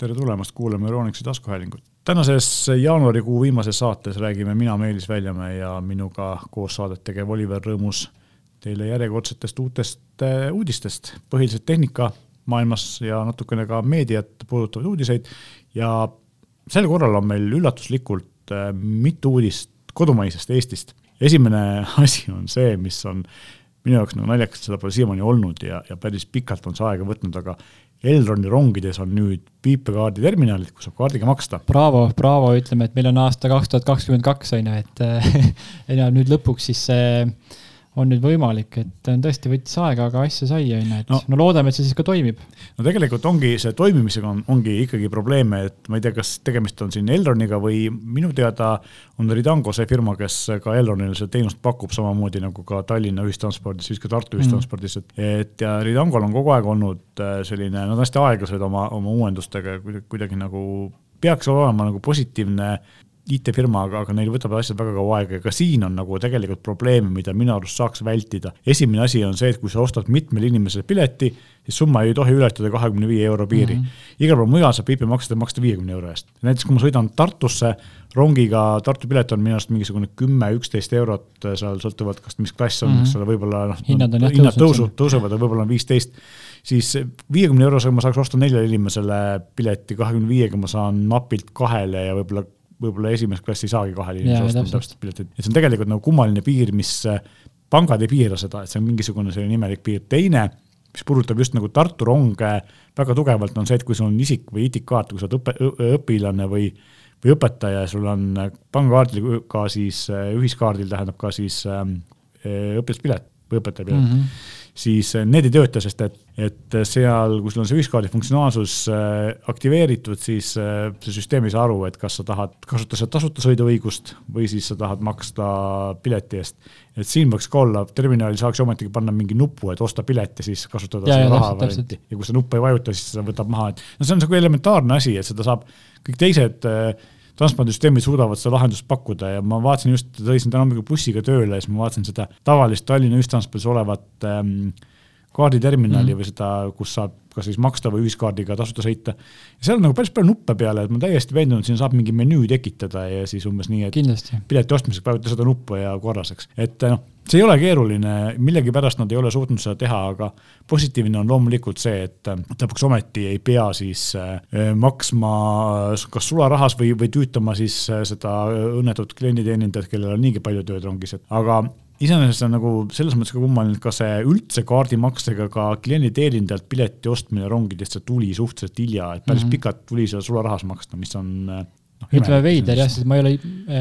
tere tulemast kuulama Euronixi taskuhäälingut. tänases jaanuarikuu viimases saates räägime mina, Meelis Väljamäe ja minuga koos saadet tegev Oliver Rõõmus teile järjekordsetest uutest äh, uudistest, põhiliselt tehnikamaailmas ja natukene ka meediat puudutavaid uudiseid. ja sel korral on meil üllatuslikult äh, mitu uudist kodumaisest Eestist. esimene asi on see, mis on minu jaoks nagu naljakas, seda pole siiamaani olnud ja, ja päris pikalt on see aega võtnud, aga Elroni rongides on nüüd piipekaardi terminalid, kus saab kaardiga maksta. Bravo, bravo, ütleme, et meil on aasta kaks tuhat kakskümmend kaks, on ju, et ja nüüd lõpuks siis see äh, on nüüd võimalik, et tõesti võttis aega, aga asja sai, on ju, et no, no loodame, et see siis ka toimib. no tegelikult ongi see toimimisega on, ongi ikkagi probleeme, et ma ei tea, kas tegemist on siin Elroniga või minu teada on Ridango see firma, kes ka Elronile seda teenust pakub, samamoodi nagu ka Tallinna ühistranspordis, siis ka Tartu mhm. ühistranspordis, et et ja Ridangol on kogu aeg olnud äh, selline, nad on hästi aeglased oma, oma uuendustega kuidagi, kuidagi nagu peaks olema nagu positiivne IT-firma, aga, aga neil võtab asjad väga kaua aega ja ka siin on nagu tegelikult probleeme, mida minu arust saaks vältida. esimene asi on see, et kui sa ostad mitmele inimesele pileti, siis summa ei tohi ületada kahekümne viie euro piiri mm. -hmm. igal pool mujal saab viipemakset maksta viiekümne euro eest. näiteks kui ma sõidan Tartusse rongiga, Tartu pilet on minu arust mingisugune kümme, üksteist eurot, seal sõltuvalt, kas, mis klass on mm, -hmm. eks ole, võib-olla noh, hinnad, hinnad tõusu, tõusevad võib-olla on viisteist siis viiekümne eurosega ma saaks osta neljale inimesele pileti, kahekümne viiega ma saan napilt kahele ja võib-olla võib-olla esimest klassi ei saagi kahele inimesele osta täpselt. piletit, et see on tegelikult nagu kummaline piir, mis äh, pangad ei piira seda, et see on mingisugune selline imelik piir, teine, mis puudutab just nagu Tartu ronge väga tugevalt, on see, et kui sul on isik või ITIK-kaart, kui sa oled õpe, õpilane või või õpetaja ja sul on äh, pangakaardil ka siis, äh, ühiskaardil tähendab ka siis ähm, õpilaspilet või õpetajapilet. Mm. -hmm siis äh, need ei tööta, sest et, et seal, kui sul on see ühiskaardi funktsionaalsus äh, aktiveeritud, siis äh, see süsteem ei saa aru, et kas sa tahad kasutada seda tasuta sõiduõigust või siis sa tahad maksta pileti eest. et siin võiks ka olla, terminali saaks ometigi panna mingi nupu, et osta pilet ja siis kasutada ja, seda raha varianti. ja kui seda nuppu ei vajuta, siis seda võtab maha, et no see on nagu elementaarne asi, et seda saab kõik teised äh, transpordisüsteemid suudavad seda lahendust pakkuda ja ma vaatasin just, sõitsin täna hommikul bussiga tööle ja siis ma vaatasin seda tavalist Tallinna ühistranspordis olevat ähm, kaarditerminali mm -hmm. või seda, kus saab kas siis maksta või ühiskaardiga tasuta sõita. ja seal on nagu päris palju nuppe peale, et ma täiesti veendunud, siin saab mingi menüü tekitada ja siis umbes nii, et Kindlasti. pileti ostmiseks vajuta seda nuppu ja korras, eks. et noh, see ei ole keeruline, millegipärast nad ei ole suutnud seda teha, aga positiivne on loomulikult see, et lõpuks ometi ei pea siis äh, maksma kas sularahas või, või tüütama siis äh, seda õnnetut klienditeenindajat, kellel on niigi palju tööd rongis, et aga iseenesest on nagu selles mõttes ka kummaline, et ka see üldse kaardimaksega ka klienditeenindajalt pileti ostmine rongidesse tuli suhteliselt hilja, et päris mm -hmm. pikalt tuli seda sularahas maksta, mis on ütleme veider jah, sest ma ei ole,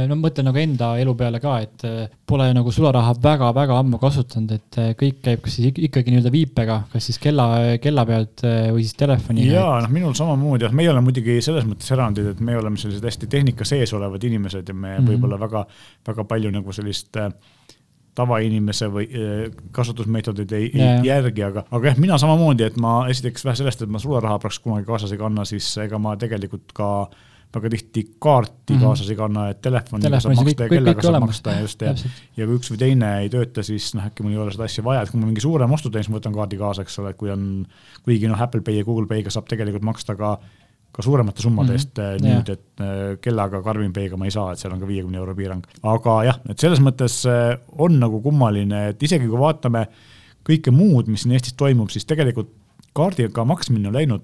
no mõtlen nagu enda elu peale ka, et äh, pole nagu sularaha väga-väga ammu kasutanud, et äh, kõik käib kas siis ikkagi nii-öelda viipega, kas siis kella, kella pealt või siis telefoni. jaa, noh, minul samamoodi, jah, meie oleme muidugi selles mõttes erandid, et me oleme sellised hästi tehnika sees olevad inimesed ja me mm -hmm. võib-olla väga, väga palju nagu sellist äh, tavainimese või äh, kasutusmeetodid ei, ei järgi, aga, aga jah, mina samamoodi, et ma esiteks vähe sellest, et ma sularaha praktiliselt kunagi kaasas ei kanna, siis ega ma tegelikult ka väga tihti kaarti mm -hmm. kaasas ei kanna, et telefoniga saab maksta ja kellega saab maksta ja just ja, ja kui üks või teine ei tööta, siis noh, äkki mul ei ole seda asja vaja, et kui mul mingi suurem ostu teen, siis ma võtan kaardi kaasa, eks ole, kui on, kuigi noh, Apple Pay ja Google Pay'ga saab tegelikult maksta ka ka suuremate summade eest mm -hmm. nüüd, et äh, kellaga Karvin Pay'ga ma ei saa, et seal on ka viiekümne euro piirang. aga jah, et selles mõttes äh, on nagu kummaline, et isegi kui vaatame kõike muud, mis siin Eestis toimub, siis tegelikult kaardiga maksmine on läinud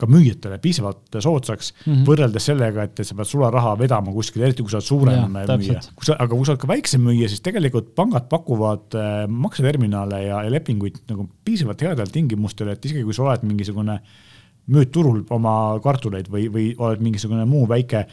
ka müüjatele piisavalt soodsaks mm -hmm. võrreldes sellega, et sa pead sularaha vedama kuskile, eriti kui sa oled suurem ja, müüja. kui sa, aga kui sa oled ka väiksem müüja, siis tegelikult pangad pakuvad äh, makseterminale ja, ja lepinguid nagu piisavalt headel tingimustel, et isegi kui sa oled mingisugune müüd turul oma kartuleid või, või oled mingisugune muu väike,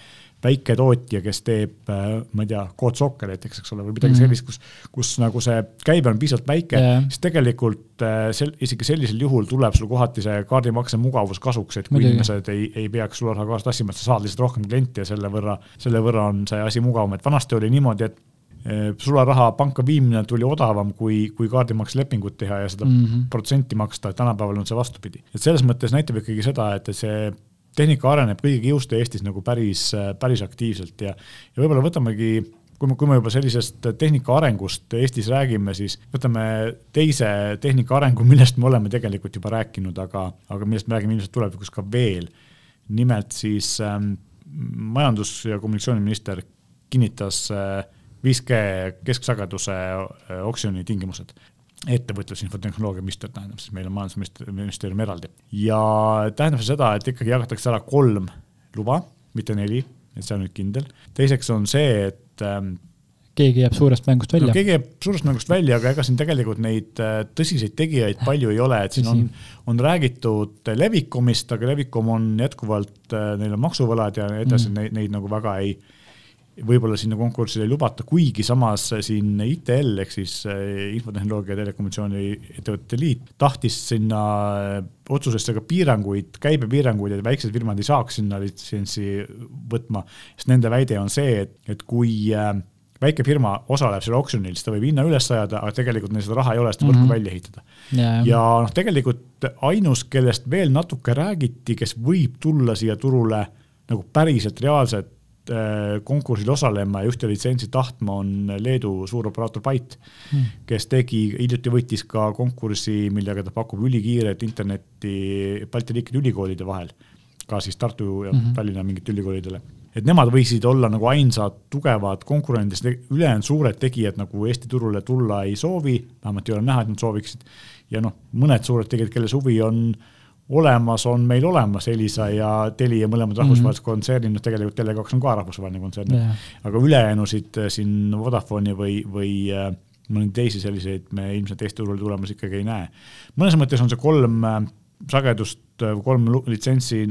väiketootja, kes teeb, äh, ma ei tea, koodsooke näiteks, eks ole, või midagi mm -hmm. sellist, kus, kus nagu see käive on piisavalt väike yeah., siis tegelikult äh, sel-, isegi sellisel juhul tuleb sul kohati see kaardimakse mugavus kasuks, et kui Muidugi. inimesed ei, ei peaks sulle raha kaasa tassima, et sa saad lihtsalt rohkem kliente ja selle võrra, selle võrra on see asi mugavam, et vanasti oli niimoodi, et Eh, sularaha panka viimine tuli odavam, kui, kui kaardimakselepingut teha ja seda mm -hmm. protsenti maksta, tänapäeval on see vastupidi. et selles mõttes näitab ikkagi seda, et see tehnika areneb kõigi kiuste Eestis nagu päris, päris aktiivselt ja, ja võib-olla võtamegi kui me, kui me juba sellisest tehnika arengust Eestis räägime, siis võtame teise tehnika arengu, millest me oleme tegelikult juba rääkinud, aga, aga millest me räägime ilmselt tulevikus ka veel. Nimelt siis ähm, majandus- ja kommunikatsiooniminister kinnitas 5G kesksageduse oksjoni tingimused ettevõtlus, infotehnoloogia minister tähendab siis meil on majandusministeerium eraldi ja tähendab see seda, et ikkagi jagatakse ära kolm luba, mitte neli, et see on nüüd kindel. teiseks on see, et ähm, keegi jääb suurest mängust välja no,. keegi jääb suurest mängust välja, aga ega siin tegelikult neid äh, tõsiseid tegijaid palju ei ole, et siin on, on räägitud Levikomist, aga Levikom on jätkuvalt, äh, neil on maksuvõlad ja nii edasi mm., neid, neid nagu väga ei võib-olla sinna konkursile ei lubata, kuigi samas siin ITL ehk siis äh, Infotehnoloogia ja Telekommunikatsiooni Ettevõtete Liit tahtis sinna otsusesse ka piiranguid, käibepiiranguid, et väiksed firmad ei saaks sinna litsentsi võtma, sest nende väide on see, et, et kui äh, väike firma osaleb seal oksjonil, siis ta võib hinna üles ajada, aga tegelikult neil seda raha ei ole, seda võrku mm -hmm. välja ehitada. Yeah.. ja noh, tegelikult ainus, kellest veel natuke räägiti, kes võib tulla siia turule nagu päriselt reaalselt äh, konkursil osalema ja ühte litsentsi tahtma, on Leedu suuroperaator Byte mm., kes tegi, hiljuti võitis ka konkursi, millega ta pakub ülikiiret internetti Balti riikide ülikoolide vahel, ka siis Tartu ja mm -hmm. Tallinna mingite ülikoolidele et nemad võisid olla nagu ainsad tugevad konkurendid, ülejäänud suured tegijad nagu Eesti turule tulla ei soovi, vähemalt ei ole näha, et nad sooviksid. ja noh, mõned suured tegijad, kelles huvi on olemas, on meil olemas, Elisa ja Telia, mõlemad rahvusvahelised mm -hmm. kontsernid, noh tegelikult Tele2 on ka rahvusvaheline kontsern yeah., aga ülejäänusid äh, siin Vodafone'i või, või äh, mõni teisi selliseid me ilmselt Eesti turule tulemas ikkagi ei näe. mõnes mõttes on see kolm äh, sagedust, kolm litsentsi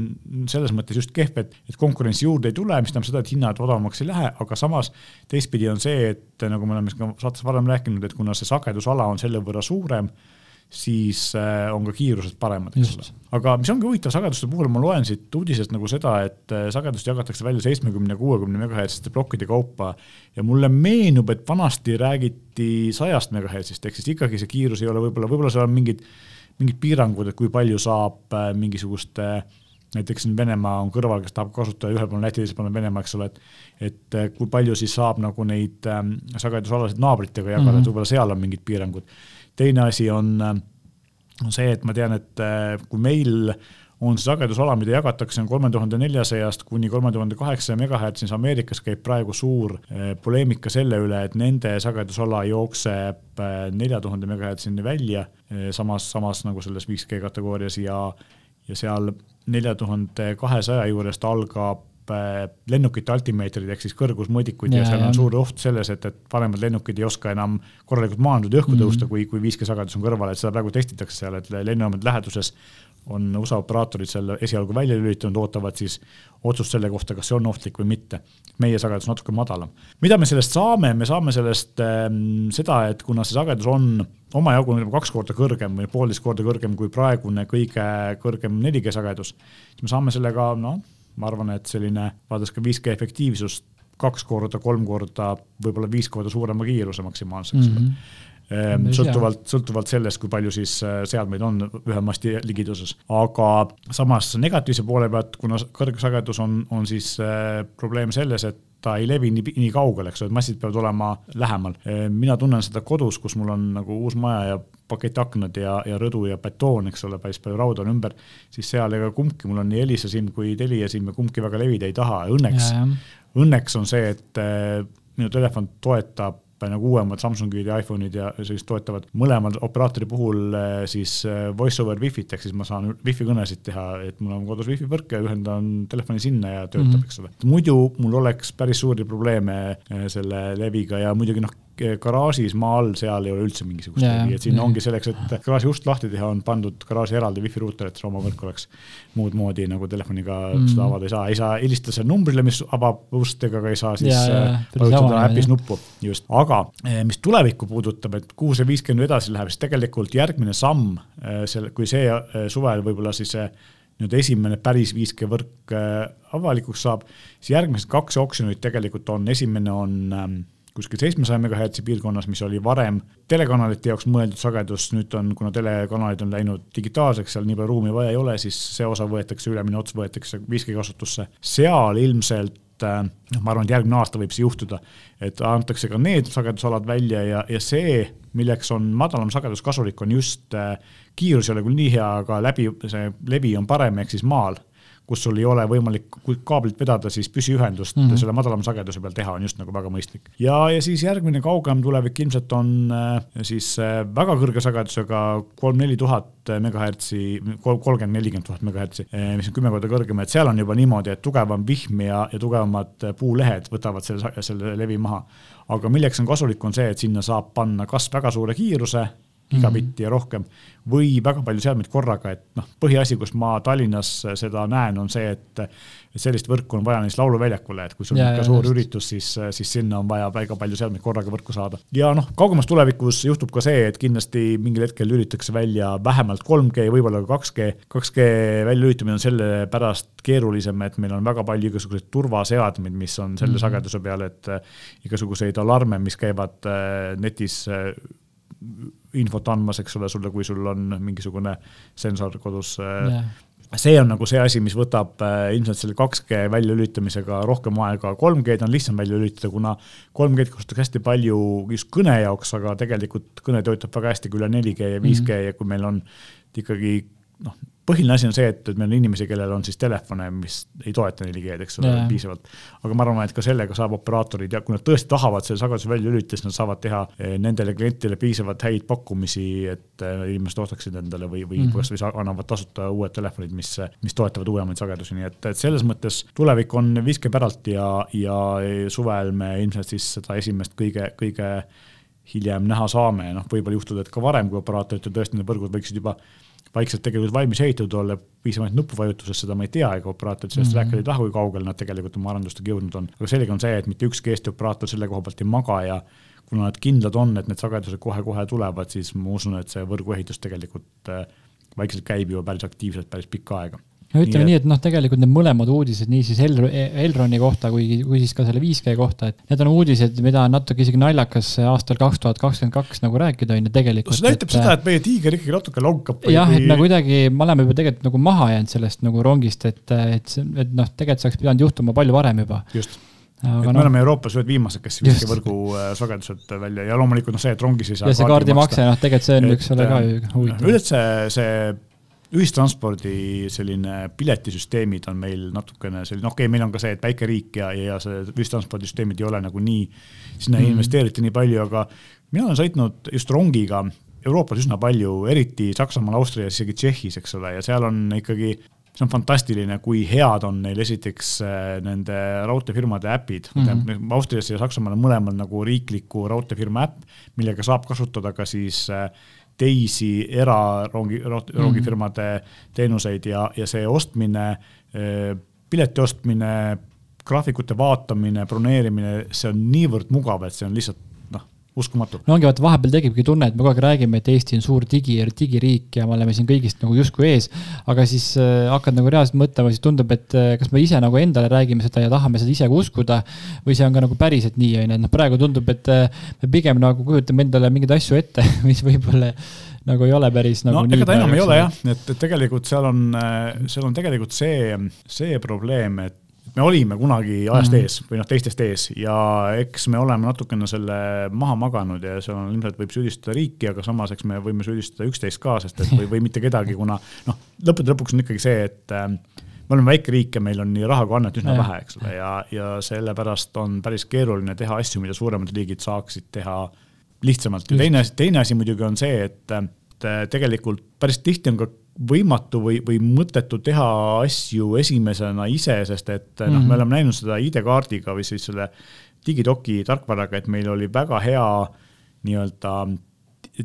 selles mõttes just kehv, et, et konkurentsi juurde ei tule, mis tähendab seda, et hinnad odavamaks ei lähe, aga samas teistpidi on see, et nagu me oleme ka saates varem rääkinud, et kuna see sagedusala on selle võrra suurem, siis äh, on ka kiirused paremad, eks ole. aga mis ongi huvitav sageduste puhul, ma loen siit uudisest nagu seda, et äh, sagedust jagatakse välja seitsmekümne, kuuekümne megahertsiste plokkide kaupa ja mulle meenub, et vanasti räägiti sajast megahertsist, ehk siis ikkagi see kiirus ei ole võib-olla, võib-olla seal on mingid mingid piirangud, et kui palju saab äh, mingisugust näiteks siin Venemaa on kõrval, kes tahab kasutada ühel pool Läti, teisel pool on Venemaa, eks ole, et et kui palju siis saab nagu neid ähm, sagedusalasid naabritega jagada mm, -hmm. et võib-olla seal on mingid piirangud. Teine asi on, äh, on see, et ma tean, et kui meil on see sagedusala, mida jagatakse, on kolme tuhande neljasajast kuni kolme tuhande kaheksasaja megahertsini, Ameerikas käib praegu suur poleemika selle üle, et nende sagedusala jookseb nelja tuhande megahertsini välja samas, samas nagu selles 5G kategoorias ja, ja seal nelja tuhande kahesaja juurest algab lennukite altimeetrid ehk siis kõrgusmõõdikud ja, ja seal on suur oht selles, et, et paremad lennukid ei oska enam korralikult maanduda ja õhku mm -hmm. tõusta, kui, kui 5G sagedus on kõrval, et seda praegu testitakse seal, et lennujaamade läheduses on USA operaatorid selle esialgu välja lülitanud, ootavad siis otsust selle kohta, kas see on ohtlik või mitte. meie sagedus natuke madalam. mida me sellest saame, me saame sellest äh, seda, et kuna see sagedus on omajagu nagu kaks korda kõrgem või poolteist korda kõrgem kui praegune kõige kõrgem 4G sagedus, siis me saame sellega, noh, ma arvan, et selline, vaadates ka 5G efektiivsust, kaks korda, kolm korda, võib-olla viis korda suurema kiiruse maksimaalselt mm. -hmm sõltuvalt, sõltuvalt sellest, kui palju siis äh, seadmeid on ühe masti ligiduses. aga samas negatiivse poole pealt, kuna kõrgsagedus on, on siis äh, probleem selles, et ta ei levi nii, nii kaugele, eks ole, et massid peavad olema lähemal. Ehm, mina tunnen seda kodus, kus mul on nagu uus maja ja paketaknad ja, ja rõdu ja betoon, eks ole, päris palju rauda on ümber, siis seal ega kumbki, mul on nii Elisa SIM kui Telia SIM ja kumbki väga levida ei taha, õnneks, õnneks on see, et äh, minu telefon toetab nagu uuemad Samsungid ja iPhone'id ja sellist toetavad mõlemal operaatori puhul eh, siis eh, voice over wifi't, ehk siis ma saan wifi kõnesid teha, et mul on kodus wifi võrk ja ühendan telefoni sinna ja töötab mm, -hmm. eks ole. muidu mul oleks päris suuri probleeme eh, selle leviga ja muidugi noh, garaažis maa all, seal ei ole üldse mingisugust levi, et siin ja. ongi selleks, et garaaži ust lahti teha, on pandud garaaži eraldi wifi ruuter, et see oma võrk oleks muud moodi nagu telefoniga mm. seda avada ei saa, ei saa helistada seal numbrile, mis avab ust, ega ka ei saa siis äh, vajutada äpis nuppu, just, aga äh, mis tulevikku puudutab, et kuhu see 5G nüüd edasi läheb, siis tegelikult järgmine samm äh, selle, kui see suvel võib-olla siis see nüüd esimene päris 5G võrk avalikuks saab, siis järgmised kaks oksjonit tegelikult on, esimene on ähm, kuskil seitsmesaja megahertsi piirkonnas, mis oli varem telekanalite jaoks mõeldud sagedus, nüüd on, kuna telekanalid on läinud digitaalseks, seal nii palju ruumi vaja ei ole, siis see osa võetakse, ülemine ots võetakse 5G kasutusse. seal ilmselt noh, ma arvan, et järgmine aasta võib see juhtuda, et antakse ka need sagedusalad välja ja, ja see, milleks on madalam sagedus kasulik, on just äh, kiirus ei ole küll nii hea, aga läbi, see levi on parem, ehk siis maal kus sul ei ole võimalik kaablit vedada, siis püsiühendust mm -hmm. selle madalama sageduse peal teha on just nagu väga mõistlik. ja, ja siis järgmine kaugem tulevik ilmselt on äh, siis äh, väga kõrge sagedusega kolm-neli tuhat megahertsi, kolmkümmend, nelikümmend tuhat megahertsi, äh, mis on kümme korda kõrgem, et seal on juba niimoodi, et tugevam vihm ja, ja tugevamad puulehed võtavad selle, selle levi maha. aga milleks on kasulik, on see, et sinna saab panna kas väga suure kiiruse gigabitti mm -hmm. ja rohkem või väga palju seadmeid korraga, et noh, põhiasi, kus ma Tallinnas seda näen, on see, et sellist võrku on vaja näiteks lauluväljakule, et kui sul on ikka suur just. üritus, siis, siis sinna on vaja väga palju seadmeid korraga võrku saada. ja noh, kaugemas tulevikus juhtub ka see, et kindlasti mingil hetkel lülitatakse välja vähemalt 3G, võib-olla ka 2G. 2G väljalülitamine on sellepärast keerulisem, et meil on väga palju igasuguseid turvaseadmeid, mis on selle mm -hmm. sageduse peal, et igasuguseid alarme, mis käivad netis infot andmas, eks ole, sulle, kui sul on mingisugune sensor kodus yeah see on nagu see asi, mis võtab äh, ilmselt selle 2G väljalülitamisega rohkem aega, 3G-d on lihtsam välja lülitada, kuna 3G-d kasutatakse hästi palju just kõne jaoks, aga tegelikult kõne töötab väga hästi ka üle 4G ja 5G mm -hmm. ja kui meil on ikkagi noh, põhiline asi on see, et, et meil on inimesi, kellel on siis telefone, mis ei toeta 4G-d, eks ole, piisavalt. aga ma arvan, et ka sellega saab operaatorid ja kui nad tõesti tahavad selle sageduse välja lülitada, siis nad saavad teha eh, nendele klientidele piisavalt häid pakkumisi, et eh, inimesed ostaksid endale või, või mm -hmm. kasvõi annavad tasuta uued telefonid, mis, mis toetavad uuemaid sagedusi, nii et, et selles mõttes tulevik on 5G päralt ja, ja suvel me ilmselt siis seda esimest kõige, kõige hiljem näha saame, noh, võib-olla juhtuda, et ka varem, kui operaatorid tõesti need võrgud võiksid juba vaikselt tegelikult valmis ehitatud olla, piisavalt nupuvajutusest, seda ma ei tea, ega operaatorid sellest mm -hmm. rääkida ei taha, kui kaugele nad tegelikult oma arendustega jõudnud on. aga selge on see, et mitte ükski Eesti operaator selle koha pealt ei maga ja kuna nad kindlad on, et need sagedused kohe-kohe tulevad, siis ma usun, et see võrguehitus tegelikult äh, vaikselt käib juba päris aktiivselt päris pikka aega no ütleme nii, et, nii, et noh, tegelikult need mõlemad uudised, nii siis El-, Elroni kohta kui, kui siis ka selle 5G kohta, et need on uudised, mida on natuke isegi naljakas aastal kaks tuhat kakskümmend kaks nagu rääkida, on ju, tegelikult. see näitab et, seda, et meie tiiger ikkagi natuke lonkab. jah, et me kuidagi, me oleme juba tegelikult nagu maha jäänud sellest nagu rongist, et, et see, et noh, tegelikult see oleks pidanud juhtuma palju varem juba. just aga et no, me oleme Euroopas ühed viimased, kes viiski võrgu äh, sagedused välja ja loomulikult noh, see, et rongis ei saa. ja see kaardimakse, noh, tegelikult see on et, üks ole ka ju huvitav. üldse see ühistranspordi selline piletisüsteemid on meil natukene selline, okei okay,, meil on ka see, et väike riik ja, ja see ühistranspordisüsteemid ei ole nagu nii, sinna mm. ei investeerita nii palju, aga mina olen sõitnud just rongiga Euroopas üsna palju, eriti Saksamaal, Austrias, isegi Tšehhis, eks ole, ja seal on ikkagi see on fantastiline, kui head on neil esiteks äh, nende raudteefirmade äpid mm. -hmm. Austrias ja Saksamaal on mõlemal nagu riikliku raudteefirma äpp, millega saab kasutada ka siis äh, teisi erarongi, rongifirmade teenuseid ja, ja see ostmine, pileti ostmine, graafikute vaatamine, broneerimine, see on niivõrd mugav, et see on lihtsalt uskumatu. no ongi, vaata vahepeal tekibki tunne, et me kogu aeg räägime, et Eesti on suur digi, digiriik ja me oleme siin kõigist nagu justkui ees. aga siis äh, hakkad nagu reaalselt mõtlema, siis tundub, et äh, kas me ise nagu endale räägime seda ja tahame seda ise ka uskuda. või see on ka nagu päriselt nii, on ju, et noh, praegu tundub, et äh, me pigem nagu kujutame endale mingeid asju ette, mis võib-olla nagu ei ole päris nagu no ega ta enam ei ole jah, et, et tegelikult seal on, äh, seal on tegelikult see, see probleem, et me olime kunagi ajast mm -hmm. ees või noh, teistest ees ja eks me oleme natukene selle maha maganud ja seal on ilmselt võib süüdistada riiki, aga samas eks me võime süüdistada üksteist ka, sest et või, või mitte kedagi, kuna noh, lõppude lõpuks on ikkagi see, et äh, me oleme väike riik ja meil on nii raha kui annet üsna ja. vähe, eks ole, ja, ja sellepärast on päris keeruline teha asju, mida suuremad riigid saaksid teha lihtsamalt ja teine asi, teine asi muidugi on see, et, et tegelikult päris tihti on ka võimatu või, või mõttetu teha asju esimesena ise, sest et mm -hmm. noh, me mhm. oleme näinud seda ID-kaardiga või siis selle digidoki tarkvaraga, et meil oli väga hea nii-öelda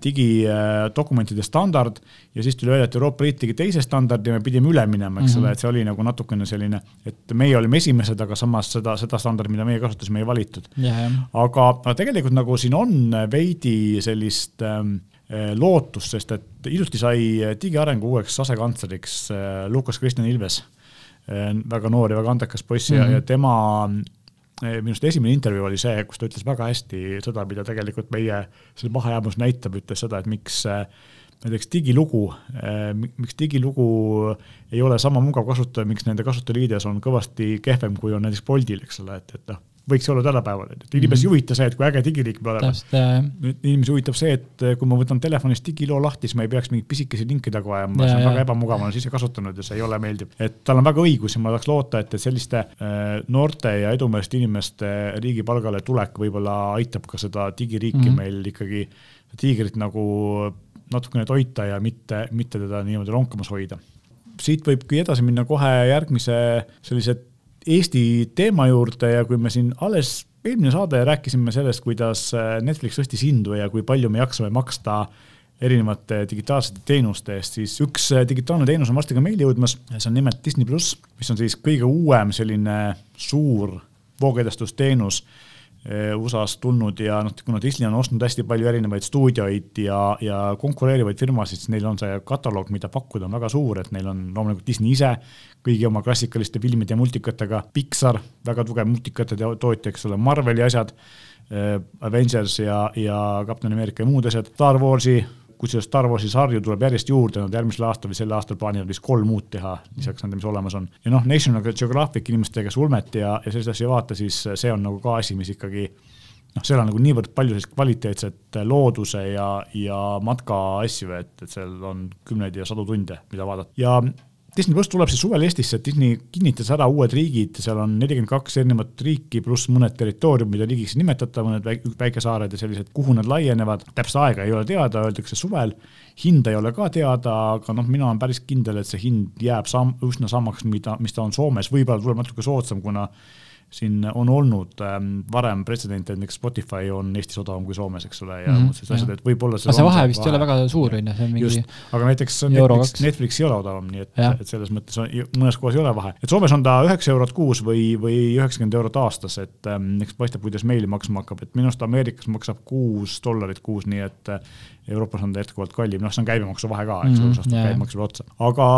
digidokumentide standard ja siis tuli välja, et Euroopa Liit tegi teise standardi ja me pidime üle minema, eks ole mm -hmm., et see oli nagu natukene selline, et meie olime esimesed, aga samas seda, seda standardit, mida meie kasutasime, ei valitud. aga, aga tegelikult nagu siin on veidi sellist ähm, äh, lootust, sest et hiljuti sai digiarengu uueks asekantsleriks äh, Lukas Kristjan Ilves väga noor ja väga andekas poiss mm -hmm. ja, tema Eh, minu arust esimene intervjuu oli see, kus ta ütles väga hästi seda, mida tegelikult meie see mahajäämus näitab, ütles seda, et miks eh, näiteks digilugu, eh, miks digilugu ei ole sama mugav kasutada, miks nende kasutajaliides on kõvasti kehvem, kui on näiteks Boltil, eks ole, et, et noh, võiks olla tänapäeval, et inimesi ei Mhm. huvita see, et kui äge digiriik me oleme. inimesi huvitab see, et kui ma võtan telefonist digiloo lahti, siis ma ei peaks mingeid pisikesi linke taga ajama, Ja, see on ja. väga ebamugav, ma olen ise kasutanud ja see ei ole meeldiv. et tal on väga õigus ja ma tahaks loota, et, et selliste äh, noorte ja edumeelsete inimeste riigipalgale tulek võib-olla aitab ka seda digiriiki mm. -hmm. meil ikkagi, tiigrit nagu natukene toita ja mitte, mitte teda niimoodi lonkamas hoida. siit võibki edasi minna kohe järgmise sellise Eesti teema juurde ja kui me siin alles eelmine saade rääkisime sellest, kuidas äh, Netflix tõstis hindu ja kui palju me jaksame maksta erinevate digitaalsete teenuste eest, siis üks äh, digitaalne teenus on varsti ka meile jõudmas, see on nimelt Disney pluss, mis on siis kõige uuem selline suur voogedastusteenus USA-st tulnud ja noh, kuna Disney on ostnud hästi palju erinevaid stuudioid ja, ja konkureerivaid firmasid, siis neil on see kataloog, mida pakkuda, on väga suur, et neil on loomulikult Disney ise kõigi oma klassikaliste filmide ja multikatega, Pixar, väga tugev multikate tootja, eks ole, Marveli asjad, Avengers ja, ja Captain America ja muud asjad, Star Warsi kusjuures Star Warsi sarju tuleb järjest juurde, nad järgmisel aastal või sel aastal plaanivad vist kolm uut teha, lisaks nendele, mis olemas on. ja noh, National Geographic inimestega, kes ulmet ja, ja selliseid asju ei vaata, siis see on nagu ka asi, mis ikkagi noh, seal on nagu niivõrd palju sellist kvaliteetset looduse ja, ja matka asju, et, et seal on kümneid ja sadu tunde, mida vaadata ja Disney pluss tuleb siis suvel Eestisse, Disney kinnitas ära uued riigid, seal on nelikümmend kaks erinevat riiki, pluss mõned territooriumid, mida riigiks ei nimetata, mõned väik väikesaared ja sellised, kuhu nad laienevad. täpset aega ei ole teada, öeldakse suvel. hinda ei ole ka teada, aga noh, mina olen päris kindel, et see hind jääb sam-, üsna samaks, mida, mis ta on Soomes, võib-olla tuleb natuke soodsam, kuna siin on olnud ähm, varem pretsedente, et näiteks Spotify on Eestis odavam kui Soomes, eks ole, ja Mhm, muud sellised asjad, et võib-olla aga see vahe vist ei ole väga suur, on ju, see on mingi just, aga näiteks Netflix. Netflix ei ole odavam, nii et, et selles mõttes on, mõnes kohas ei ole vahe. et Soomes on ta üheksa eurot kuus või, või üheksakümmend eurot aastas, et ähm, eks paistab, kuidas meili maksma hakkab, et minu arust Ameerikas maksab kuus dollarit kuus, nii et äh, Euroopas on ta jätkuvalt kallim, noh, see on käibemaksu vahe ka, eks ole mm, astub jaa. käibemaks veel otsa, aga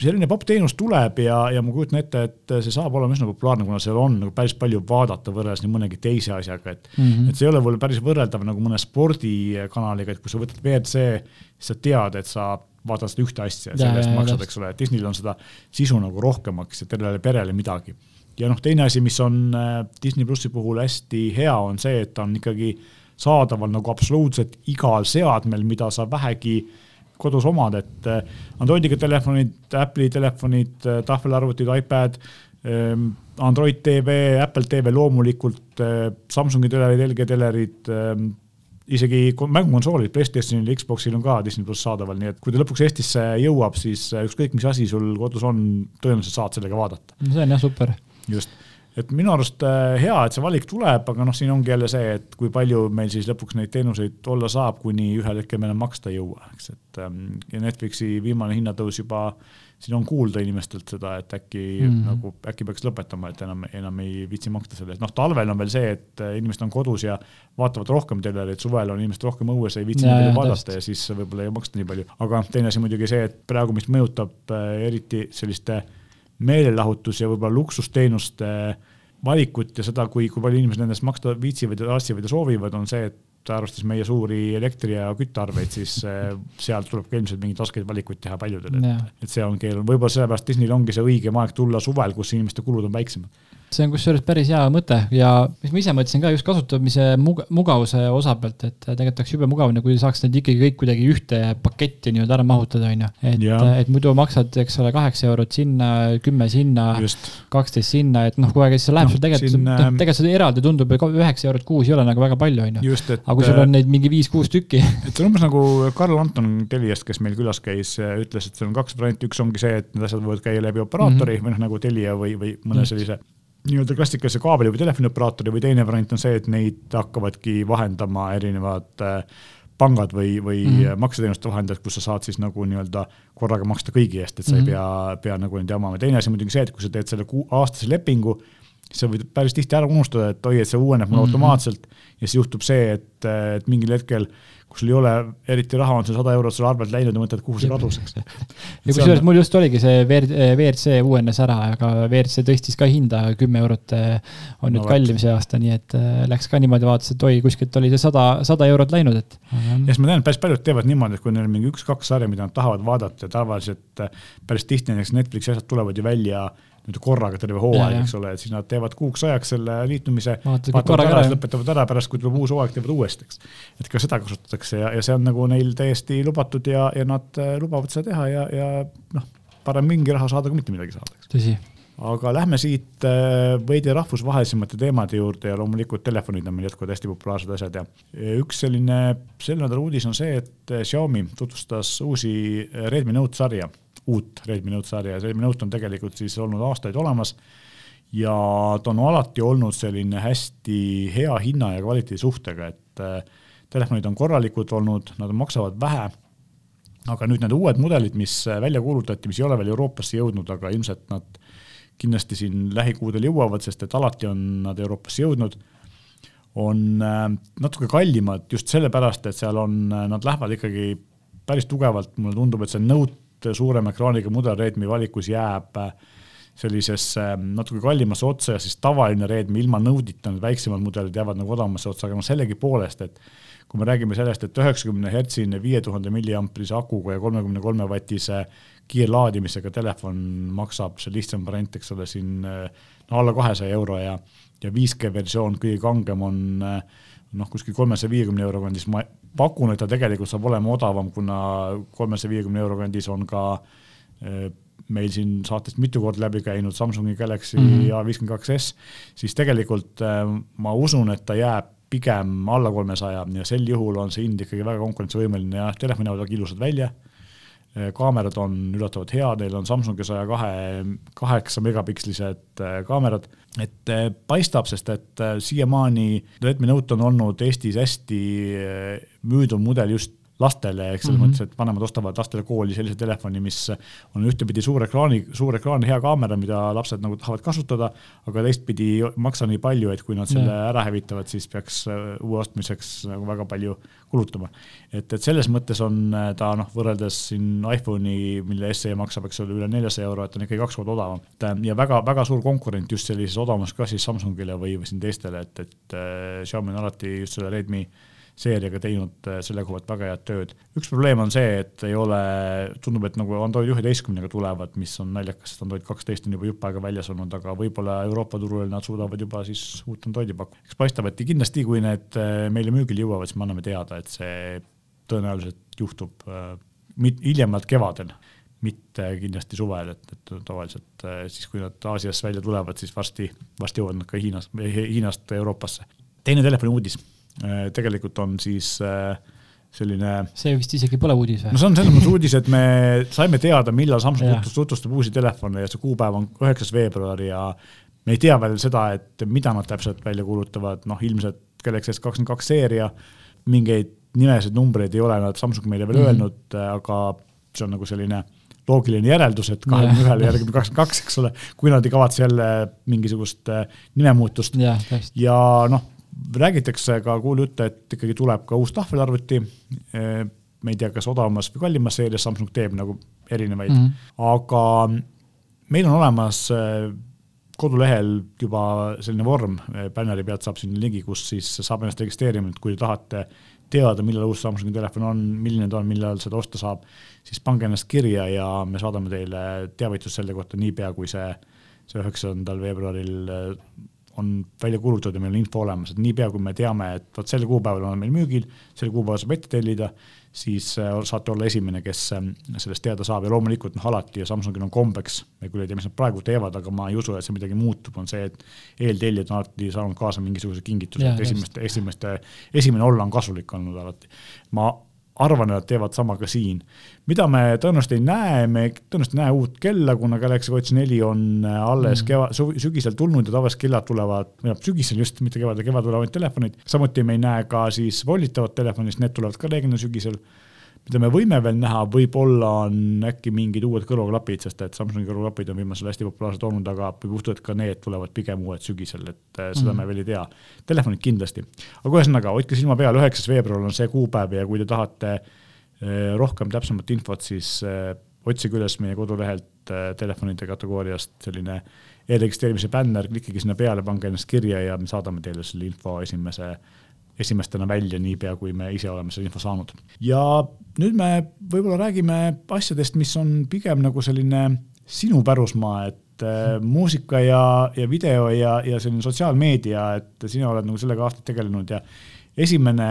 selline popp teenus tuleb ja, ja ma kujutan ette, et see saab olema üsna populaarne, kuna seal on nagu päris palju vaadata võrreldes nii mõnegi teise asjaga, et mm. -hmm. et see ei ole võib-olla päris võrreldav nagu mõne spordikanaliga, et kui sa võtad WRC, siis sa tead, et sa vaatad seda ühte asja selle eest maksad, eks ole, et Disneyl on seda sisu nagu rohkemaks ja tervele perele midagi. ja noh, teine asi, mis on äh, Disney plussi puhul hästi hea, on see, et ta on ikkagi saadaval nagu absoluutselt igal seadmel, mida sa vähegi kodus omad, et äh, Androidiga telefonid, Apple'i telefonid, tahvelarvutid, iPad, ähm, Android TV, Apple TV loomulikult, äh, Samsungi telerid, LG telerid, ähm, isegi kon- mängukonsoolid, Playstationil, Xboxil on ka Disney pluss saadaval, nii et kui ta lõpuks Eestisse jõuab, siis äh, ükskõik, mis asi sul kodus on, tõenäoliselt saad sellega vaadata see on jah super. just, et minu arust äh, hea, et see valik tuleb, aga noh, siin ongi jälle see, et kui palju meil siis lõpuks neid teenuseid olla saab, kuni ühel hetkel meil maksta ei jõua, eks, et ähm, ja Netflixi viimane hinnatõus juba siin on kuulda inimestelt seda, et äkki mm. -hmm. nagu äkki peaks lõpetama, et enam, enam ei viitsi maksta selle eest, noh talvel on veel see, et äh, inimesed on kodus ja vaatavad rohkem telerit, suvel on inimesed rohkem õues, ei viitsi jaa, vaadata ja siis võib-olla ei maksta nii palju, aga teine asi muidugi see, et praegu, mis mõjutab äh, eriti selliste meelelahutus ja võib-olla luksusteenuste valikut ja seda, kui, kui palju inimesed nendest maksta viitsivad ja tassivad ja soovivad, on see, et arvestades meie suuri elektri- ja küttearveid, siis äh, sealt tuleb ka ilmselt mingeid raskeid valikuid teha paljudel, Jaa. et, et see on keeruline, võib-olla sellepärast Disneyl ongi see õigem aeg tulla suvel, kus inimeste kulud on väiksemad. See on kusjuures päris hea mõte ja mis ma ise mõtlesin ka just kasutamise mug- mugavuse osa pealt, et tegelikult oleks jube mugav, kui saaks need ikkagi kõik kuidagi ühte paketti nii-öelda ära mahutada, on ju. et et muidu maksad, eks ole, kaheksa eurot sinna, kümme sinna, kaksteist sinna, et noh, kogu aeg siis see läheb Noh, sul tegelikult, siin, noh ähm, tegelikult seda eraldi tundub, üheksa eurot kuus ei ole nagu väga palju, on ju. aga kui sul on neid mingi viis-kuus tükki, et see on umbes nagu Karl Anton Teliast, kes meil külas käis, ütles, et seal on kaks varianti, üks ongi see, et need asjad võivad käia läbi operaatori mm -hmm. või noh, nagu Telia või, või mõne Just. sellise nii-öelda klassikalise kaabeli või telefonioperaatori või teine variant on see, et neid hakkavadki vahendama erinevad äh, pangad või, või mm Mhm. -hmm. makseteenuste vahendajad, kus sa saad siis nagu nii-öelda korraga maksta kõigi eest, et sa mm Mhm. -hmm. ei pea, pea nagu neid jamama. teine asi muidugi see, et kui sa teed selle kuu, aastase lepingu, siis sa võid päris tihti ära unustada, et oi, et see uueneb mul mm Mhm. -hmm. automaatselt ja siis juhtub see, et, et mingil hetkel kui sul ei ole eriti raha, on see sada eurot sulle arvelt läinud ja mõtled, kuhu see kadus, eks. ja kusjuures mul just oligi see WRC uuenes ära, aga WRC tõstis ka hinda kümme eurot eh, on No nüüd vot. kallim see aasta, nii et eh, läks ka niimoodi, vaatas, et oi, kuskilt oli see sada, sada eurot läinud, et. ja siis ma tean, et päris paljud teevad niimoodi, et kui neil on mingi üks-kaks sarja, mida nad tahavad vaadata ja tavaliselt äh, päris tihti näiteks Netflixi asjad tulevad ju välja mitte korraga terve hooaeg, eks ole, et siis nad teevad kuuks ajaks selle liitumise, vaatavad ära, lõpetavad ära, pärast kui tuleb uus hooaeg, teevad uuesti, eks. et ka seda kasutatakse ja, ja see on nagu neil täiesti lubatud ja, ja nad äh, lubavad seda teha ja, ja noh, parem mingi raha saada kui mitte midagi saada, eks. tõsi aga lähme siit äh, veidi rahvusvahelisemate teemade juurde ja loomulikult telefonid on meil jätkuvalt hästi populaarsed asjad ja üks selline selle nädala uudis on see, et Xiaomi tutvustas uusi Redmi Note sarja uut Redmi Note sarja. Ja Redmi Note on tegelikult siis olnud aastaid olemas ja ta on alati olnud selline hästi hea hinna ja kvaliteedi suhtega, et äh, telefonid on korralikud olnud, nad maksavad vähe, aga nüüd need uued mudelid, mis äh, välja kuulutati, mis ei ole veel Euroopasse jõudnud, aga ilmselt nad kindlasti siin lähikuudel jõuavad, sest et alati on nad Euroopasse jõudnud, on äh, natuke kallimad just sellepärast, et seal on, nad lähevad ikkagi päris tugevalt, mulle tundub, et see Note suurema ekraaniga mudel Redmi valikus jääb äh, sellisesse äh, natuke kallimasse otsa ja siis tavaline Redmi ilma Node'ita, need väiksemad mudelid jäävad nagu odavamasse otsa, aga noh, sellegipoolest, et kui me räägime sellest, et üheksakümne hertsine viie tuhande milliamprise akuga ja kolmekümne kolme vatise kiirlaadimisega telefon maksab, see lihtsam variant, eks ole, siin no alla kahesaja euro ja, ja 5G versioon, kõige kangem on noh, kuskil kolmesaja viiekümne euro kandis, ma pakun, et ta tegelikult saab olema odavam, kuna kolmesaja viiekümne euro kandis on ka eh, meil siin saatest mitu korda läbi käinud Samsungi Galaxy mm -hmm. A52s, siis tegelikult eh, ma usun, et ta jääb pigem alla kolmesaja ja sel juhul on see hind ikkagi väga konkurentsivõimeline ja telefon näevad väga ilusad välja Eh, kaamerad on üllatavalt head, neil on Samsungi saja kahe, kaheksa megapikslised eh, kaamerad, et eh, paistab, sest et siiamaani Redmi Note on olnud Eestis hästi müüdav mudel just lastele, ehk selles mm -hmm. mõttes, et vanemad ostavad lastele kooli sellise telefoni, mis on ühtepidi suur ekraani, suur ekraan, hea kaamera, mida lapsed nagu tahavad kasutada, aga teistpidi ei maksa nii palju, et kui nad selle yeah. ära hävitavad, siis peaks äh, uue ostmiseks nagu väga palju kulutama. et, et selles mõttes on äh, ta noh, võrreldes siin iPhone'i, mille SE maksab, eks ole, üle neljasaja euro, et on ikkagi kaks korda odavam. Äh, ja väga-väga suur konkurent just sellises odavamas klassis Samsungile või, või siin teistele, et, et Xiaomi on alati just selle Redmi seeriaga teinud äh, selle koha pealt väga head tööd. üks probleem on see, et ei ole, tundub, et nagu Android üheteistkümnega tulevad, mis on naljakas, sest Android kaksteist on juba jupp aega väljas olnud, aga võib-olla Euroopa turul nad suudavad juba siis uut Androidi pakkuda. eks paistab, et kindlasti, kui need äh, meile müügile jõuavad, siis me anname teada, et see tõenäoliselt juhtub äh, hiljemalt kevadel mitte kindlasti suvel, et, et tavaliselt siis, kui nad Aasiasse välja tulevad, siis varsti, varsti jõuavad nad ka Hiinas, Hiinast Euroopasse. teine telefoni uudis tegelikult on siis äh, selline. see vist isegi pole uudis või? no see on selles mõttes uudis, et me saime teada, millal Samsung tutvustab uusi telefone ja see kuupäev on üheksas veebruar ja me ei tea veel seda, et mida nad täpselt välja kuulutavad, noh ilmselt Galaxy S kakskümmend kaks seeria, mingeid nimesid, numbreid ei ole nad Samsung meile veel mm -hmm. öelnud, aga see on nagu selline loogiline järeldus, et kahekümne ühele järgmine kakskümmend kaks, eks ole, kui nad ei kavatse jälle mingisugust äh, nimemuutust ja, ja noh, räägitakse ka kuulujutte, et ikkagi tuleb ka uus tahvelarvuti. me ei tea, kas odavamas või kallimas seerias, Samsung teeb nagu erinevaid mm, -hmm. aga meil on olemas eh, kodulehel juba selline vorm, bänneri pealt saab sinna ligi, kus siis saab ennast registreerima, et kui te tahate teada, millal uus Samsungi telefon on, milline ta on, millal seda osta saab, siis pange ennast kirja ja me saadame teile teavitust selle kohta niipea, kui see, see üheksandal veebruaril on välja kuulutatud ja meil on info olemas, et niipea kui me teame, et vot sel kuupäeval on meil müügil, sel kuupäeval saab ette tellida, siis äh, saate olla esimene, kes ähm, sellest teada saab. Ja loomulikult noh, alati ja Samsungil on kombeks, ma küll ei tea, mis nad praegu teevad, aga ma ei usu, et see midagi muutub, on see, et eeltellijad on alati saanud kaasa mingisuguse kingituse, et esimeste, esimeste, esimene olla on kasulik olnud alati. ma arvan, et nad teevad sama ka siin. mida me tõenäoliselt ei näe, me tõenäoliselt ei näe uut kella, kuna Galaxy Watch neli on äh, alles mm. keva-, sügisel tulnud ja tavaliselt kellad tulevad, noh, sügisel just, mitte kevadel, kevadel tulevad telefonid. samuti me ei näe ka siis volditavat telefoni, sest need tulevad ka reeglina sügisel mida me võime veel näha, võib-olla on äkki mingid uued kõrvaklapid, sest et Samsungi kõrvaklapid on viimasel hästi populaarsed olnud, aga võib juhtuda, et ka need tulevad pigem uued sügisel, et äh, seda mm. me veel ei tea. Telefonid kindlasti, aga ühesõnaga, hoidke silma peal, üheksas veebruar on see kuupäev ja kui te tahate äh, rohkem täpsemat infot, siis äh, otsige üles meie kodulehelt telefonide kategooriast selline e-registreerimise bänner, klikige sinna peale, pange ennast kirja ja me saadame teile selle info esimese esimestena välja, niipea kui me ise oleme selle info saanud. ja nüüd me võib-olla räägime asjadest, mis on pigem nagu selline sinu pärusmaa, et äh, muusika ja, ja video ja, ja selline sotsiaalmeedia, et sina oled nagu sellega aastaid tegelenud ja esimene,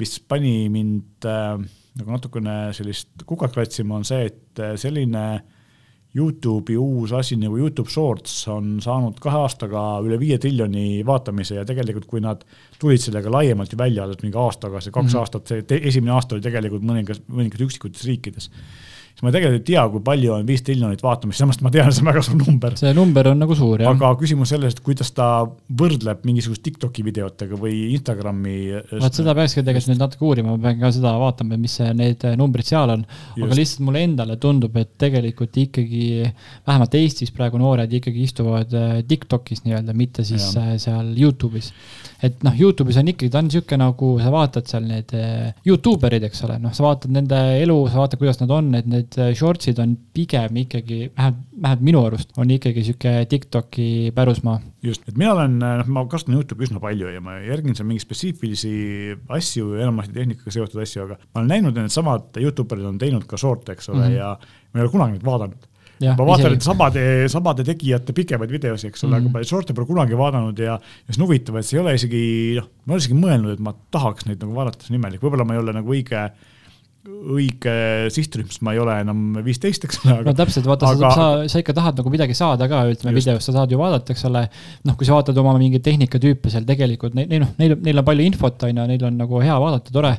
mis pani mind äh, nagu natukene sellist kukat kratsima, on see, et äh, selline Youtube'i uus asi nagu Youtube Shorts on saanud kahe aastaga üle viie triljoni vaatamise ja tegelikult, kui nad tulid sellega laiemalt ju välja alles mingi aasta tagasi, kaks mm -hmm. aastat, see esimene aasta oli tegelikult mõningas, mõningates üksikutes riikides siis ma tegelikult ei tea, kui palju on viis triljonit vaatamist, samas ma tean, see on väga suur number. see number on nagu suur, jah. aga küsimus selles, et kuidas ta võrdleb mingisugust Tiktoki videotega või Instagrami. vot seda peakski tegelikult nüüd natuke uurima, ma pean ka seda vaatama, mis need numbrid seal on. aga lihtsalt mulle endale tundub, et tegelikult ikkagi vähemalt Eestis praegu noored ikkagi istuvad äh, Tiktokis nii-öelda, mitte siis ja. Äh, seal Youtube'is et noh, Youtube'is on ikkagi, ta on niisugune nagu sa vaatad seal need äh, Youtube erid, eks ole, noh, sa vaatad nende elu, sa vaatad, kuidas nad on, et need äh, shorts'id on pigem ikkagi, vähemalt, vähemalt minu arust on ikkagi niisugune Tiktoki pärusmaa. just, et mina olen, äh, noh, ma kasutan Youtube'i üsna palju ja ma järgin seal mingeid spetsiifilisi asju, enamasti tehnikaga seotud asju, aga ma olen näinud, et needsamad Youtuberid on teinud ka short'e, eks ole mm, -hmm. ja ma ei ole kunagi neid vaadanud ma vaatan nüüd samade, samade tegijate pikemaid videosid, eks ole mm, -hmm. aga ma short'e pole kunagi vaadanud ja, ja see on huvitav, et see ei ole isegi, noh, ma ei ole isegi mõelnud, et ma tahaks neid nagu vaadata, see on imelik, võib-olla ma ei ole nagu õige õige sihtrühm, sest ma ei ole enam viisteist, eks ole. no täpselt, vaata aga..., sa, sa ikka tahad nagu midagi saada ka, ütleme videost, sa saad ju vaadata, eks ole. noh, kui sa vaatad oma mingeid tehnikatüüpe seal tegelikult, neil, noh, neil, neil on palju infot, on ju, neil on nagu hea vaadata, tore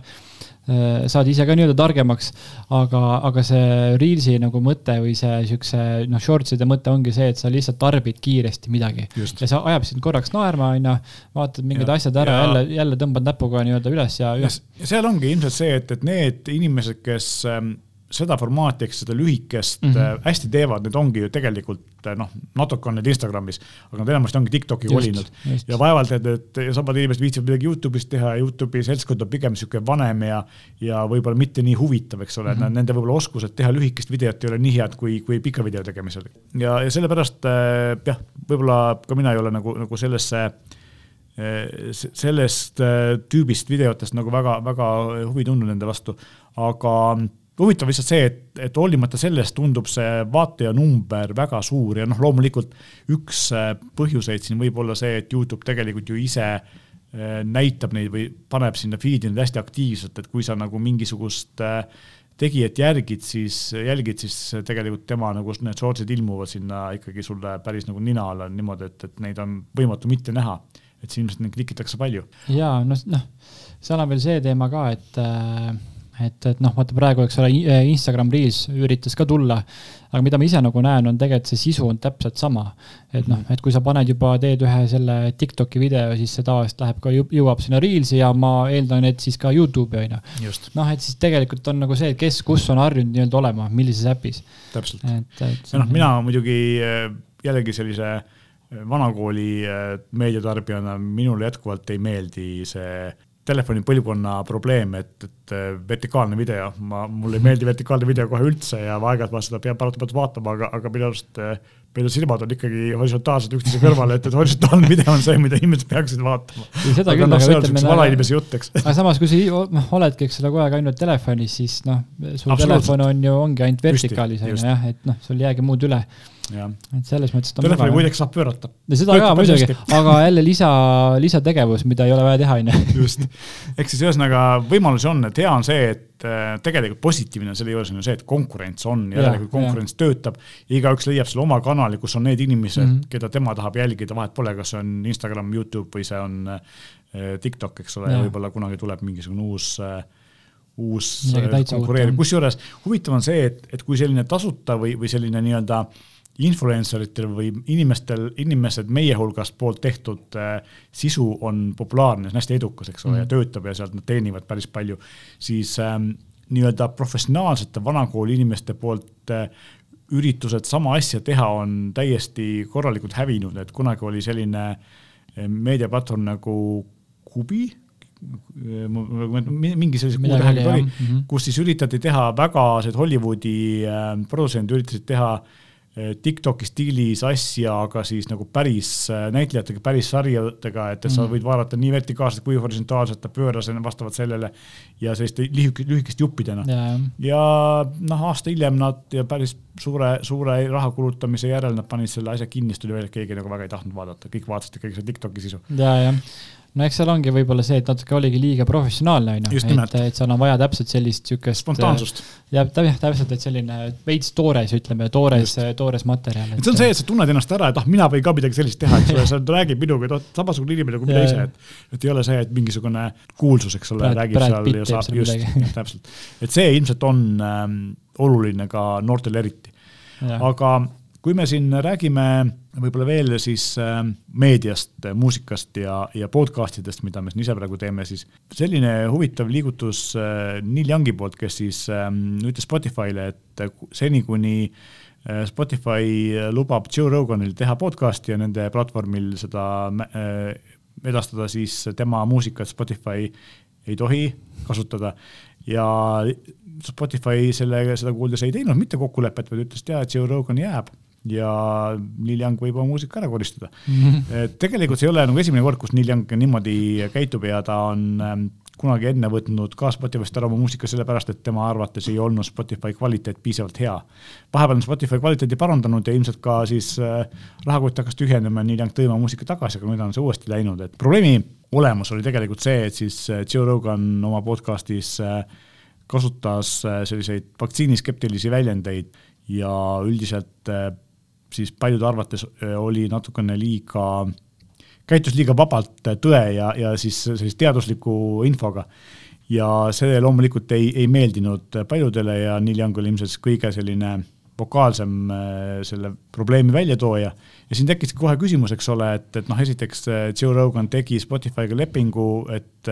saad ise ka nii-öelda targemaks, aga, aga see Reelsi nagu mõte või see siukse noh, shorts'ide mõte ongi see, et sa lihtsalt tarbid kiiresti midagi. ja see ajab sind korraks naerma, onju, vaatad mingid ja, asjad ära, jälle, jälle tõmbad näpuga nii-öelda üles ja, ja. ja seal ongi ilmselt see, et, et need inimesed, kes ähm, seda formaati ehk seda lühikest mm -hmm. hästi teevad, need ongi ju tegelikult äh, noh, natuke on need Instagramis, aga nad enamasti ongi Tiktoki kolinud ja vaevalt, et, et samad inimesed viitsivad midagi Youtube'is teha ja Youtube'i seltskond on pigem niisugune vanem ja, ja võib-olla mitte nii huvitav, eks ole mm, -hmm. nende võib-olla oskused teha lühikest videot ei ole nii head kui, kui pika video tegemisel. ja, ja sellepärast äh, jah, võib-olla ka mina ei ole nagu, nagu sellesse sellest tüübist videotest nagu väga-väga huvi tundnud nende vastu, aga huvitav lihtsalt see, et, et hoolimata sellest tundub see vaatajanumber väga suur ja noh, loomulikult üks äh, põhjuseid siin võib olla see, et Youtube tegelikult ju ise äh, näitab neid või paneb sinna feed'i neid hästi aktiivselt, et kui sa nagu mingisugust äh, tegijat järgid, siis jälgid, siis tegelikult tema nagu need shorts'id ilmuvad sinna ikkagi sulle päris nagu nina alla niimoodi, et, et neid on võimatu mitte näha. et siin ilmselt neid klikitakse palju. ja noh, noh, seal on veel see teema ka, et äh et, et noh, vaata praegu, eks ole, Instagram Reels üritas ka tulla, aga mida ma ise nagu näen, on tegelikult see sisu on täpselt sama. et noh, et kui sa paned juba, teed ühe selle Tiktoki video, siis see tavaliselt läheb ka, jõuab sinna Reelsi ja ma eeldan, et siis ka Youtube'i on ju. noh, et siis tegelikult on nagu see, kes, kus on harjunud nii-öelda olema, millises äpis. täpselt. et, et. ja noh, mina muidugi äh, jällegi sellise äh, vanakooli meediatarbijana minule jätkuvalt ei meeldi see telefoni põlvkonna probleem, et, et äh, vertikaalne video, ma, mulle ei meeldi vertikaalne video kohe üldse ja aeg-ajalt ma seda pean paratamatult vaatama, aga, aga minu arust äh, meil silmad on ikkagi horisontaalselt üksteise kõrval, et, et horisontaalne video on see, mida inimesed peaksid vaatama. seda küll, noh, aga ütleme. vanainimese jutt, eks. aga samas, kui sa noh, oledki, eks ole, kogu aeg ainult telefonis, siis noh, sul telefon on ju, ongi ainult vertikaalis on ju jah, et noh, sul ei jäägi muud üle et selles mõttes ta telefoni muideks saab pöörata. seda ka muidugi, aga jälle lisa, lisategevus, mida ei ole vaja teha, on ju. just, ehk siis ühesõnaga võimalusi on, et hea on see, et äh, tegelikult positiivne selle juures on ju see, et konkurents on, järelikult konkurents ja. töötab. igaüks leiab selle oma kanali, kus on need inimesed mm, -hmm. keda tema tahab jälgida, vahet pole, kas see on Instagram, Youtube või see on äh, TikTok, eks ole, võib-olla kunagi tuleb mingisugune uus äh, uus konkureeriv, kusjuures huvitav on see, et, et kui selline tasuta või, või selline nii-öelda äh, influencer itel või inimestel, inimesed meie hulgast poolt tehtud äh, sisu on populaarne, see on hästi edukas, eks ole mm., ja töötab ja sealt nad teenivad päris palju, siis ähm, nii-öelda professionaalsete vanakooli inimeste poolt äh, üritused sama asja teha on täiesti korralikult hävinud, et kunagi oli selline äh, meediaplatvorm nagu Kubi äh, mingi sellise kuutähega oli, -hmm. kus siis üritati teha väga, see Hollywoodi äh, produtsendid üritasid teha äh, Tiktoki stiilis asja, aga siis nagu päris näitlejatega, päris sarjadega, et, et sa mm. võid vaadata nii vertikaalselt kui horisontaalselt, ta pööras vastavalt sellele ja selliste lühikeste, lühikeste juppidena. ja noh, aasta hiljem nad ja päris suure, suure raha kulutamise järel nad panid selle asja kinni, siis tuli välja, et keegi nagu väga ei tahtnud vaadata, kõik vaatasid ikkagi seda Tiktoki sisu. ja, jah no eks seal ongi võib-olla see, et natuke oligi liiga professionaalne, on ju, et, et seal on vaja täpselt sellist niisugust. spontaansust. jah, täpselt, et selline veits toores, ütleme, toores, toores materjal. et see on see, et sa tunned ennast ära, et ah, mina võin ka midagi sellist teha, eks ole, sa räägid minuga, et oh, samasugune inimene nagu mina ise, et. et ei ole see, et mingisugune kuulsus, eks ole, räägib Brad seal ja saab just, täpselt. et see ilmselt on ähm, oluline ka noortele eriti. aga kui me siin räägime võib-olla veel siis äh, meediast, muusikast ja, ja podcast idest, mida me siin ise praegu teeme, siis selline huvitav liigutus äh, Neil Youngi poolt, kes siis ähm, ütles Spotify'le, et seni, kuni äh, Spotify lubab Joe Roganil teha podcast'i ja nende platvormil seda edastada, siis tema muusikat Spotify ei tohi kasutada. Ja Spotify sellega, seda kuuldes ei teinud mitte kokkulepet, vaid ütles, et jaa, et Joe Rogan jääb ja Neil Young võib oma muusika ära koristada mm. -hmm. tegelikult see ei ole nagu esimene kord, kus Neil Young niimoodi käitub ja ta on ähm, kunagi enne võtnud ka Spotify'st ära oma muusika sellepärast, et tema arvates ei olnud Spotify kvaliteet piisavalt hea. vahepeal on Spotify kvaliteedi parandanud ja ilmselt ka siis äh, rahakott hakkas tühjenema ja Neil Young tõi oma muusika tagasi, aga nüüd on see uuesti läinud, et probleemi olemus oli tegelikult see, et siis äh, Joe Rogan oma podcast'is kasutas selliseid vaktsiiniskeptilisi väljendeid ja üldiselt siis paljude arvates oli natukene liiga, käitus liiga vabalt tõe ja, ja siis sellise teadusliku infoga. ja see loomulikult ei, ei meeldinud paljudele ja Neil Young oli ilmselt kõige selline vokaalsem selle probleemi väljatooja. ja siin tekkiski kohe küsimus, eks ole, et, et noh, esiteks Joe Rogan tegi Spotify'ga lepingu, et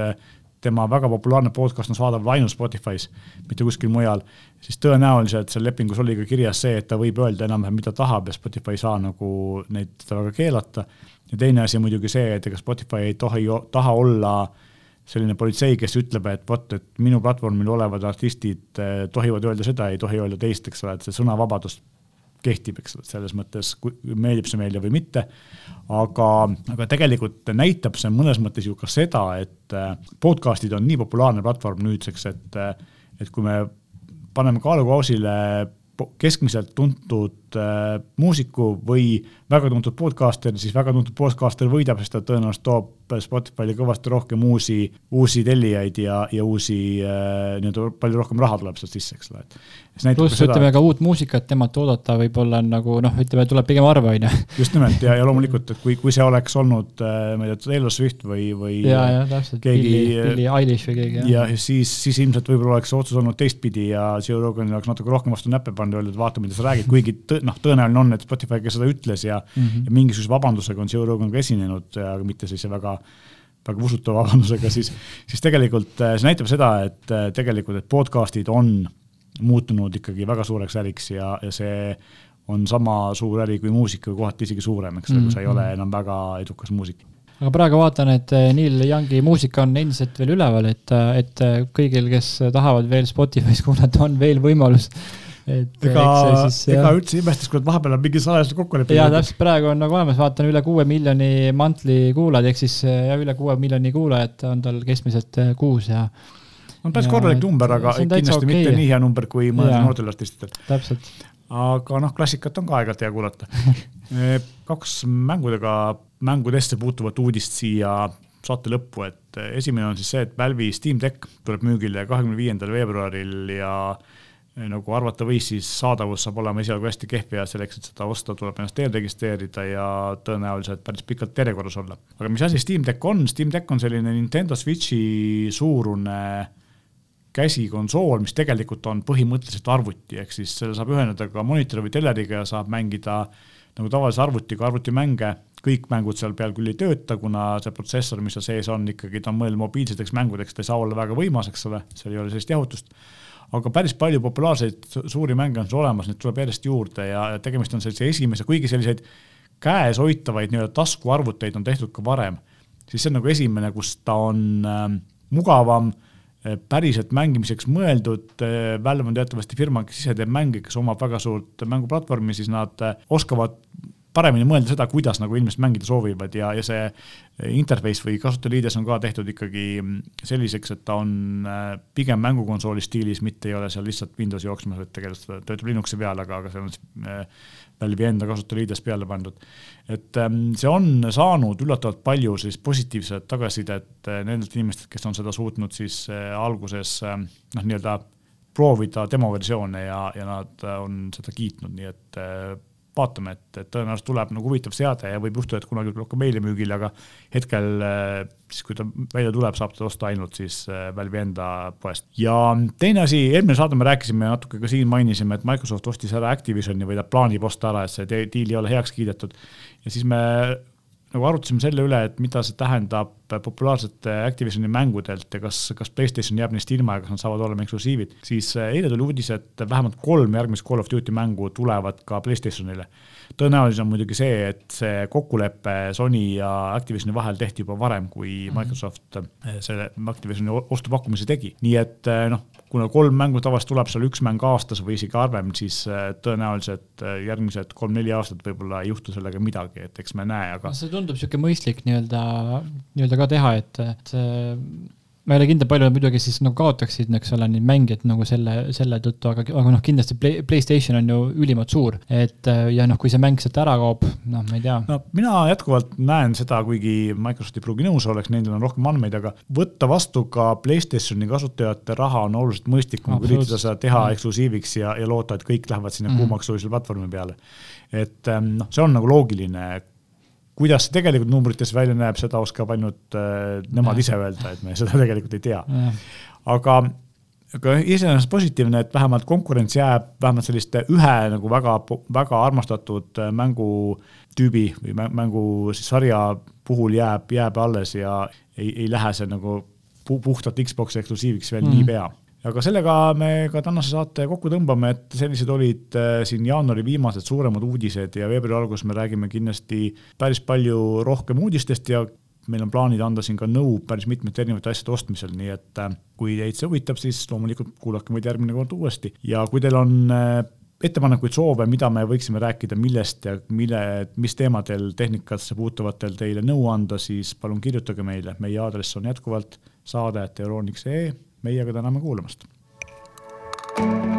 tema väga populaarne podcast on saadaval ainult Spotify's, mitte kuskil mujal, siis tõenäoliselt seal lepingus oli ka kirjas see, et ta võib öelda enam-vähem, mida tahab ja Spotify ei saa nagu neid teda väga keelata. ja teine asi muidugi see, et ega Spotify ei tohi, taha olla selline politsei, kes ütleb, et vot, et minu platvormil olevad artistid eh, tohivad öelda seda, ei tohi öelda teist, eks ole, et see sõnavabadus kehtib, eks ole, selles mõttes meeldib see meile või mitte. aga, aga tegelikult näitab see mõnes mõttes ju ka seda, et äh, podcast'id on nii populaarne platvorm nüüdseks, et, äh, et kui me paneme kaalukausile keskmiselt tuntud äh, muusiku või väga tuntud podcaster, siis väga tuntud podcaster võidab, sest ta tõenäoliselt toob Spotify'le kõvasti rohkem uusi, uusi tellijaid ja, ja uusi äh, nii-öelda palju rohkem raha tuleb sealt sisse, eks ole, et pluss ütleme ka uut muusikat temalt oodata võib-olla on nagu noh, ütleme, tuleb pigem harva, on ju. just nimelt ja, ja loomulikult, et kui, kui see oleks olnud äh,, ma ei tea, Taylor Swift või, või ja, ja täpselt, keegi Billie Eilish või keegi. ja siis, siis ilmselt võib-olla oleks see otsus olnud teistpidi ja Joe Roganil oleks natuke rohkem vastu näppe pannud ja öeldud, vaata, mida sa räägid, kuigi noh, tõenäoline on, et Spotify, kes seda ütles ja mm, -hmm. ja mingisuguse vabandusega on Joe Rogan ka esinenud, aga mitte sellise väga väga usutava vabandusega, siis, siis tegelikult äh, see näitab seda, et äh, tegelikult, et podcast'id on muutunud ikkagi väga suureks äriks ja, ja see on sama suur äri kui muusika, kohati isegi suurem, eks ole mm -hmm., kui sa ei ole mhm. enam väga edukas muusik aga praegu vaatan, et Neil Youngi muusika on endiselt veel üleval, et, et kõigil, kes tahavad veel Spotify's kuulata, on veel võimalus. Et ega, ega üldse imestas, kui vahepeal on mingi salajase kokkuleppe. jaa, täpselt praegu on nagu olemas, vaatan üle kuue miljoni monthly kuulajad, ehk siis ja üle kuue miljoni kuulajat on tal keskmiselt eh, kuus ja on päris korralik number, aga kindlasti okay. mitte nii hea number kui mõnedel noortel artistidel. täpselt. aga noh, klassikat on ka aeg-ajalt hea kuulata kaks mängudega, mängudesse puutuvat uudist siia saate lõppu, et esimene on siis see, et Valve'i Steam Deck tuleb müügile kahekümne viiendal veebruaril ja nagu arvata võis, siis saadavus saab olema esialgu hästi kehv ja selleks, et seda osta, tuleb ennast eelregistreerida ja tõenäoliselt päris pikalt järjekorras olla. aga mis asi Steam Deck on, Steam Deck on selline Nintendo Switchi suurune käsikonsool, mis tegelikult on põhimõtteliselt arvuti, ehk siis selle saab ühendada ka monitori või teleriga ja saab mängida nagu tavalise arvutiga arvutimänge, kõik mängud seal peal küll ei tööta, kuna see protsessor, mis seal sees on, ikkagi ta on mõeldud mobiilseteks mängudeks, ta ei saa olla väga võimas, eks ole, seal ei ole sellist jahutust. Aga päris palju populaarseid suuri mänge on seal olemas, neid tuleb järjest juurde ja tegemist on sellise esimese, kuigi selliseid käes hoitavaid nii-öelda taskuarvuteid on tehtud ka varem, siis see on nagu esimene, kus ta on äh, mugavam päriselt mängimiseks mõeldud. Valve on teatavasti firma, kes ise teeb mänge, kes omab väga suurt mänguplatvormi, siis nad oskavad paremini mõelda seda, kuidas nagu inimesed mängida soovivad ja, ja see interface või kasutajaliides on ka tehtud ikkagi selliseks, et ta on äh, pigem mängukonsooli stiilis, mitte ei ole seal lihtsalt Windowsi jooksmas, vaid tegelikult töötab Linuxi peal, aga, aga seal on äh, Valve'i enda kasutajaliides peale pandud. et ähm, see on saanud üllatavalt palju siis positiivset tagasisidet äh, nendelt inimestelt, kes on seda suutnud siis alguses noh, nii-öelda proovida demoversioone ja, ja nad on seda kiitnud, nii et vaatame, et, et tõenäoliselt tuleb nagu huvitav seade ja võib juhtuda, et kunagi tuleb ka meile müügile, aga hetkel äh, siis, kui ta välja tuleb, saab teda osta ainult siis äh, Valve'i enda poest. ja teine asi, eelmine saade me rääkisime natuke ka siin mainisime, et Microsoft ostis ära Activisioni või ta plaanib osta ära, et see diil ei ole heaks kiidetud. ja siis me nagu arutasime selle üle, et mida see tähendab populaarsete Activisioni mängudelt ja kas, kas Playstation jääb neist ilma ja kas nad saavad olema eksklusiivid, siis eh, eile tuli uudis, et vähemalt kolm järgmist Call of Duty mängu tulevad ka Playstationile. tõenäoline on muidugi see, et see kokkulepe Sony ja Activisioni vahel tehti juba varem, kui mm -hmm. Microsoft eh, selle Activisioni ostupakkumise tegi, nii et eh, noh, kuna kolm mängu tavaliselt tuleb seal üks mäng aastas või isegi harvem, siis äh, tõenäoliselt äh, järgmised kolm-neli aastat võib-olla ei juhtu sellega midagi, et eks me näe, aga. see tundub niisugune mõistlik nii-öelda, nii-öelda ka teha, et, et ma ei ole kindel, palju nad muidugi siis nagu kaotaksid, eks ole, neid mängijaid nagu selle, selle tõttu, aga, aga noh, kindlasti Play, Playstation on ju ülimalt suur, et ja noh, kui see mäng sealt ära kaob, noh, ma ei tea. no mina jätkuvalt näen seda, kuigi Microsoft ei pruugi nõus oleks, nendel on rohkem andmeid, aga võtta vastu ka Playstationi kasutajate raha on oluliselt mõistlikum, kui üritada seda teha mm. eksklusiiviks ja, ja loota, et kõik lähevad sinna mm. kuumaksulisele platvormi peale. et ehm, noh, see on nagu loogiline kuidas see tegelikult numbrites välja näeb, seda oskab ainult äh, nemad ise öelda, et me seda tegelikult ei tea. aga, aga iseenesest positiivne, et vähemalt konkurents jääb vähemalt selliste ühe nagu väga, väga armastatud äh, mängutüübi või mängu siis sarja puhul jääb, jääb alles ja ei, ei lähe see nagu puhtalt Xbox'i eksklusiiviks veel mm. niipea aga sellega me ka tänase saate kokku tõmbame, et sellised olid äh, siin jaanuari viimased suuremad uudised ja veebruari alguses me räägime kindlasti päris palju rohkem uudistest ja meil on plaanid anda siin ka nõu päris mitmete erinevate asjade ostmisel, nii et äh, kui teid see huvitab, siis loomulikult kuulake meid järgmine kord uuesti. Ja kui teil on äh, ettepanekuid, soove, mida me võiksime rääkida, millest ja mille, mis teemadel tehnikasse puutuvatel teile nõu anda, siis palun kirjutage meile, meie aadress on jätkuvalt saade.euroniks.ee meie aga täname kuulamast. thank you